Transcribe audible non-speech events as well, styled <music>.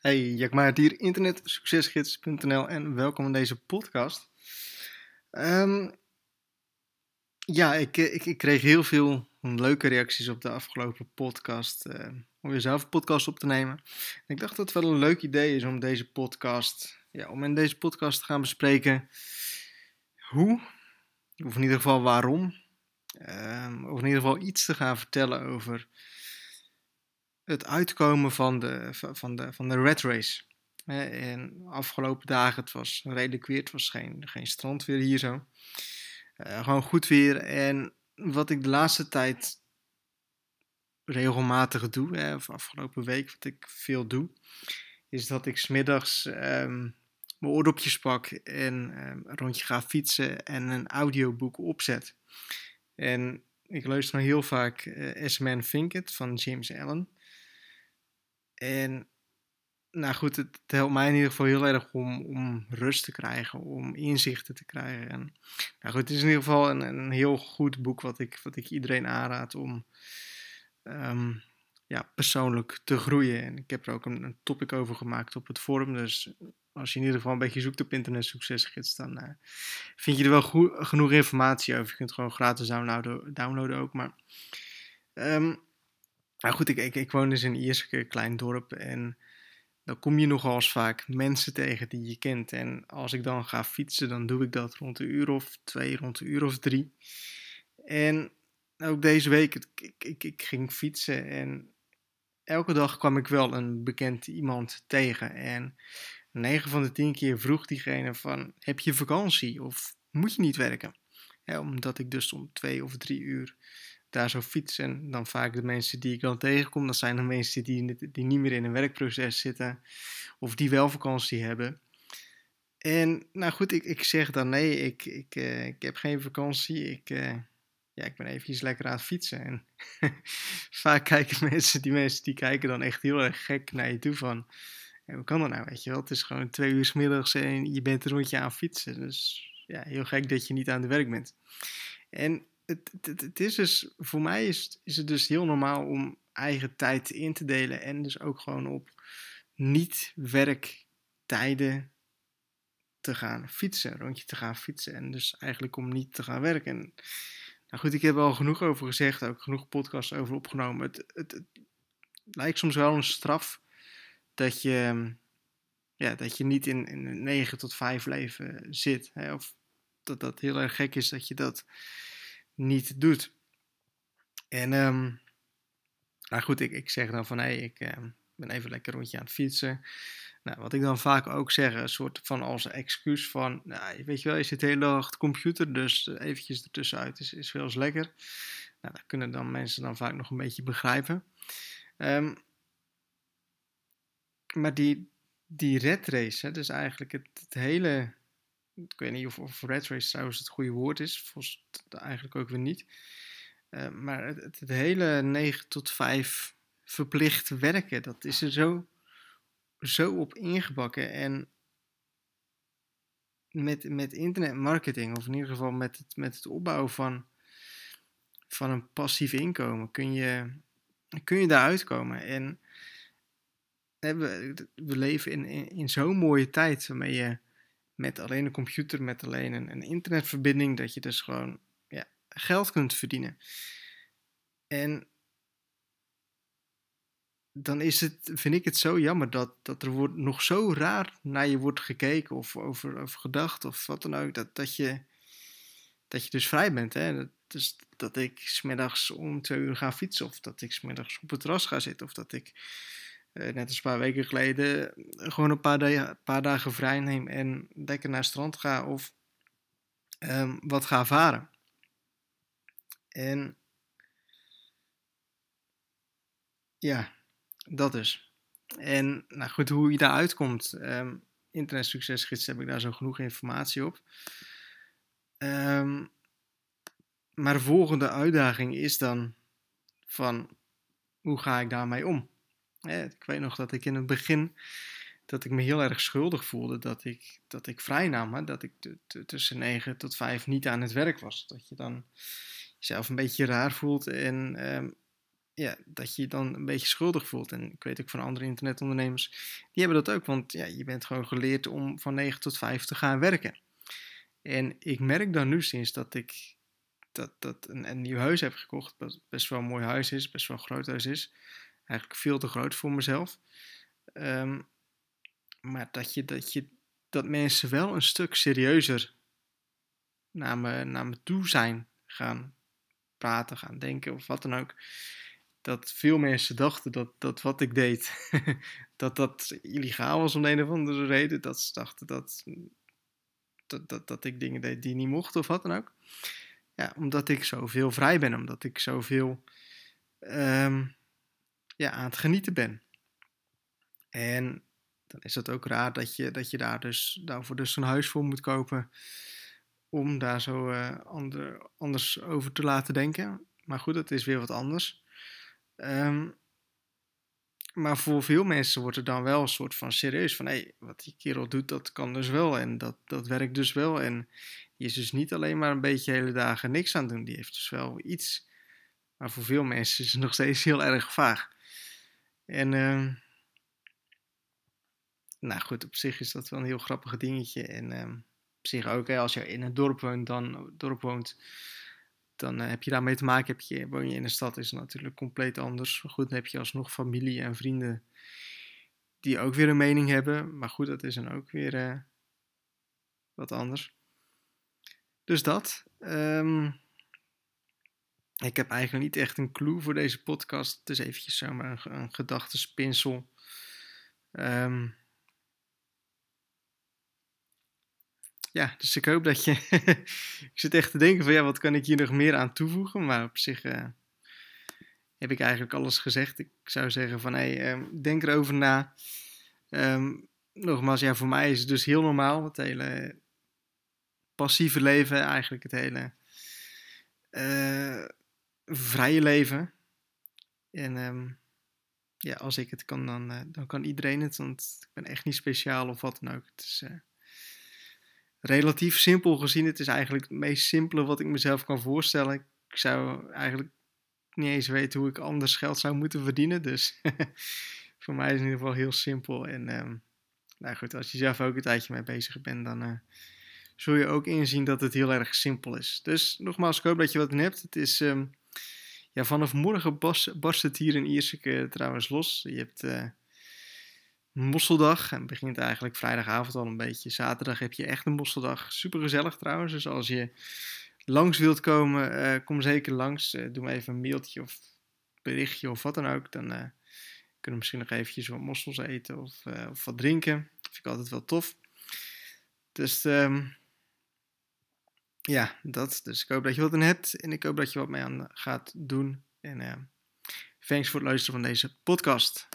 Hey, Jack Maart hier, internetsuccesgids.nl en welkom in deze podcast. Ehm, ja, ik, ik, ik, kreeg heel veel leuke reacties op de afgelopen podcast, uh, om weer zelf een podcast op te nemen. En ik dacht dat het wel een leuk idee is om deze podcast, ja, om in deze podcast te gaan bespreken hoe, of in ieder geval waarom, um, of in ieder geval iets te gaan vertellen over het uitkomen van de, van de, van de red race. En afgelopen dagen, het was redelijk weer, het was geen, geen strandweer hier zo. Uh, gewoon goed weer. En wat ik de laatste tijd regelmatig doe, hè, of afgelopen week, wat ik veel doe, is dat ik smiddags um, mijn oordopjes pak en um, een rondje ga fietsen en een audioboek opzet. En ik luister nog heel vaak uh, S-Man Think It van James Allen. En nou goed, het, helpt mij in ieder geval heel erg om, om rust te krijgen, om inzichten te krijgen. En, nou goed, het is in ieder geval een, een heel goed boek wat ik, wat ik iedereen aanraad om um, ja, persoonlijk te groeien. En ik heb er ook een, een, topic over gemaakt op het forum. Dus als je in ieder geval een beetje zoekt op internet succesgids, dan uh, vind je er wel genoeg informatie over. Je kunt het gewoon gratis downloaden, downloaden ook. Maar um, nou goed, ik, ik, ik woon dus in Ierseke, een klein dorp. En dan kom je nogal eens vaak mensen tegen die je kent. En als ik dan ga fietsen, dan doe ik dat rond een uur of twee, rond een uur of drie. En ook deze week, ik, ik, ik ging fietsen en elke dag kwam ik wel een bekend iemand tegen. En 9 van de 10 keer vroeg diegene van, heb je vakantie of moet je niet werken? omdat ik dus om twee of drie uur daar zo fietsen. Dan vaak de mensen die ik dan tegenkom, dat zijn de mensen die, die niet meer in een werkproces zitten of die wel vakantie hebben. En nou goed, ik, ik zeg dan nee, ik, ik, uh, ik heb geen vakantie. Ik, uh, ja, ik ben eventjes lekker aan het fietsen. En <laughs> vaak kijken mensen, die mensen die kijken dan echt heel erg gek naar je toe van... hoe kan dat nou, weet je wel? Het is gewoon twee uur s middags en je bent een rondje aan het fietsen. Dus ja, heel gek dat je niet aan het werk bent. En het, het, is dus, voor mij is, is het dus heel normaal om eigen tijd in te delen en dus ook gewoon op niet-werktijden te gaan fietsen, rondje te gaan fietsen en dus eigenlijk om niet te gaan werken. nou goed, ik heb al genoeg over gezegd, ook genoeg podcasts over opgenomen. Het, het, het lijkt soms wel een straf dat je, ja, dat je niet in, in een 9 tot 5 leven zit. Hè? Of dat dat heel erg gek is dat je dat niet doet. En um, nou goed, ik, ik zeg dan van hé, hey, ik uh, ben even lekker rondje aan het fietsen. Nou, wat ik dan vaak ook zeg, een soort van als excuus van, nou, weet je wel, je zit de hele dag de computer, dus eventjes ertussenuit is, is wel eens lekker. Nou, dat kunnen dan mensen dan vaak nog een beetje begrijpen. Um, maar die, die red race, hè, dus eigenlijk het hele ik weet niet of, of red race trouwens het goede woord is. Volgens eigenlijk ook weer niet. Uh, maar het, hele 9 tot 5 verplicht werken, dat is er zo, zo op ingebakken. En met, met internetmarketing, of in ieder geval met het, met het opbouwen van, van een passief inkomen, kun je, kun je daaruit komen. En we, we leven in, in, in zo'n mooie tijd waarmee je met alleen een computer, met alleen een, internetverbinding, dat je dus gewoon ja, geld kunt verdienen. En dan is het, vind ik het zo jammer dat, dat er wordt nog zo raar naar je wordt gekeken of over, over gedacht of wat dan ook. Dat, dat, je, dat je dus vrij bent. Hè? Dat, dus dat ik smiddags om twee uur ga fietsen of dat ik smiddags op het terras ga zitten of dat ik net als een paar weken geleden, gewoon een paar, paar, dagen vrij neem en lekker naar strand ga of um, wat ga varen. En ja, dat dus. En nou goed, hoe je daar uitkomt, um, Internet Succesgids heb ik daar zo genoeg informatie op. Um, maar de volgende uitdaging is dan van hoe ga ik daarmee om? Ik weet nog dat ik in het begin dat ik me heel erg schuldig voelde dat ik, dat ik vrij nam, dat ik tussen 9 tot 5 niet aan het werk was. Dat je dan jezelf een beetje raar voelt. En ehm, ja, dat je je dan een beetje schuldig voelt. En ik weet ook van andere internetondernemers, die hebben dat ook. Want ja, je bent gewoon geleerd om van 9 tot 5 te gaan werken. En ik merk dan nu sinds dat ik dat, dat een, een nieuw huis heb gekocht, dat best wel een mooi huis is, best wel een groot huis is. Eigenlijk veel te groot voor mezelf. Um, maar dat, je, dat, je, dat mensen wel een stuk serieuzer naar me, naar me toe zijn gaan praten, gaan denken of wat dan ook. Dat veel mensen dachten dat, dat wat ik deed, <laughs> dat dat illegaal was om een of andere reden. Dat ze dachten dat, dat, dat, dat ik dingen deed die niet mochten of wat dan ook. Ja, omdat ik zoveel vrij ben, omdat ik zoveel um, ja, aan het genieten ben. En dan is het ook raar dat je, dat je daar dus, daarvoor dus een huis voor moet kopen. Om daar zo uh, ander, anders over te laten denken. Maar goed, het is weer wat anders. Um, maar voor veel mensen wordt er dan wel een soort van serieus van... hé, hey, wat die kerel doet, dat kan dus wel en dat, dat werkt dus wel. En die is dus niet alleen maar een beetje hele dagen niks aan doen. Die heeft dus wel iets. Maar voor veel mensen is het nog steeds heel erg vaag. En... Uh, nou goed, op zich is dat wel een heel grappig dingetje. En uh, op zich ook, hè, als je in een dorp woont, dan, dorp woont, dan uh, heb je daarmee te maken. Heb je, woon je in een stad, is natuurlijk compleet anders. Goed, dan heb je alsnog familie en vrienden die ook weer een mening hebben. Maar goed, dat is dan ook weer uh, wat anders. Dus dat. Um, ik heb eigenlijk niet echt een clue voor deze podcast. Het is eventjes zomaar een, een gedachtespinsel. Um, ja, dus ik hoop dat je. <laughs> ik zit echt te denken van ja, wat kan ik hier nog meer aan toevoegen? Maar op zich uh, heb ik eigenlijk alles gezegd. Ik zou zeggen van hé, hey, um, denk erover na. Um, nogmaals, ja, voor mij is het dus heel normaal. Het hele passieve leven, eigenlijk het hele uh, vrije leven. En um, ja, als ik het kan, dan, uh, dan kan iedereen het. Want ik ben echt niet speciaal of wat dan ook. Het is relatief simpel gezien. Het is eigenlijk het meest simpele wat ik mezelf kan voorstellen. Ik zou eigenlijk niet eens weten hoe ik anders geld zou moeten verdienen. Dus <laughs> voor mij is het in ieder geval heel simpel. En um, nou goed, als je zelf ook een tijdje mee bezig bent, dan uh, zul je ook inzien dat het heel erg simpel is. Dus nogmaals, ik hoop dat je wat in hebt. Het is um, ja, vanaf morgen barst het hier in Ierseke trouwens los. Je hebt uh, mosseldag. En begint eigenlijk vrijdagavond al een beetje. Zaterdag heb je echt een mosseldag. Super gezellig trouwens. Dus als je langs wilt komen, uh, kom zeker langs. Uh, doe me even een mailtje of berichtje of wat dan ook. Dan kunnen we misschien nog eventjes wat mossels eten of, wat drinken. Vind ik altijd wel tof. Dus um, ja, dat. Dus ik hoop dat je wat in hebt. En ik hoop dat je wat mee aan gaat doen. En thanks voor het luisteren van deze podcast.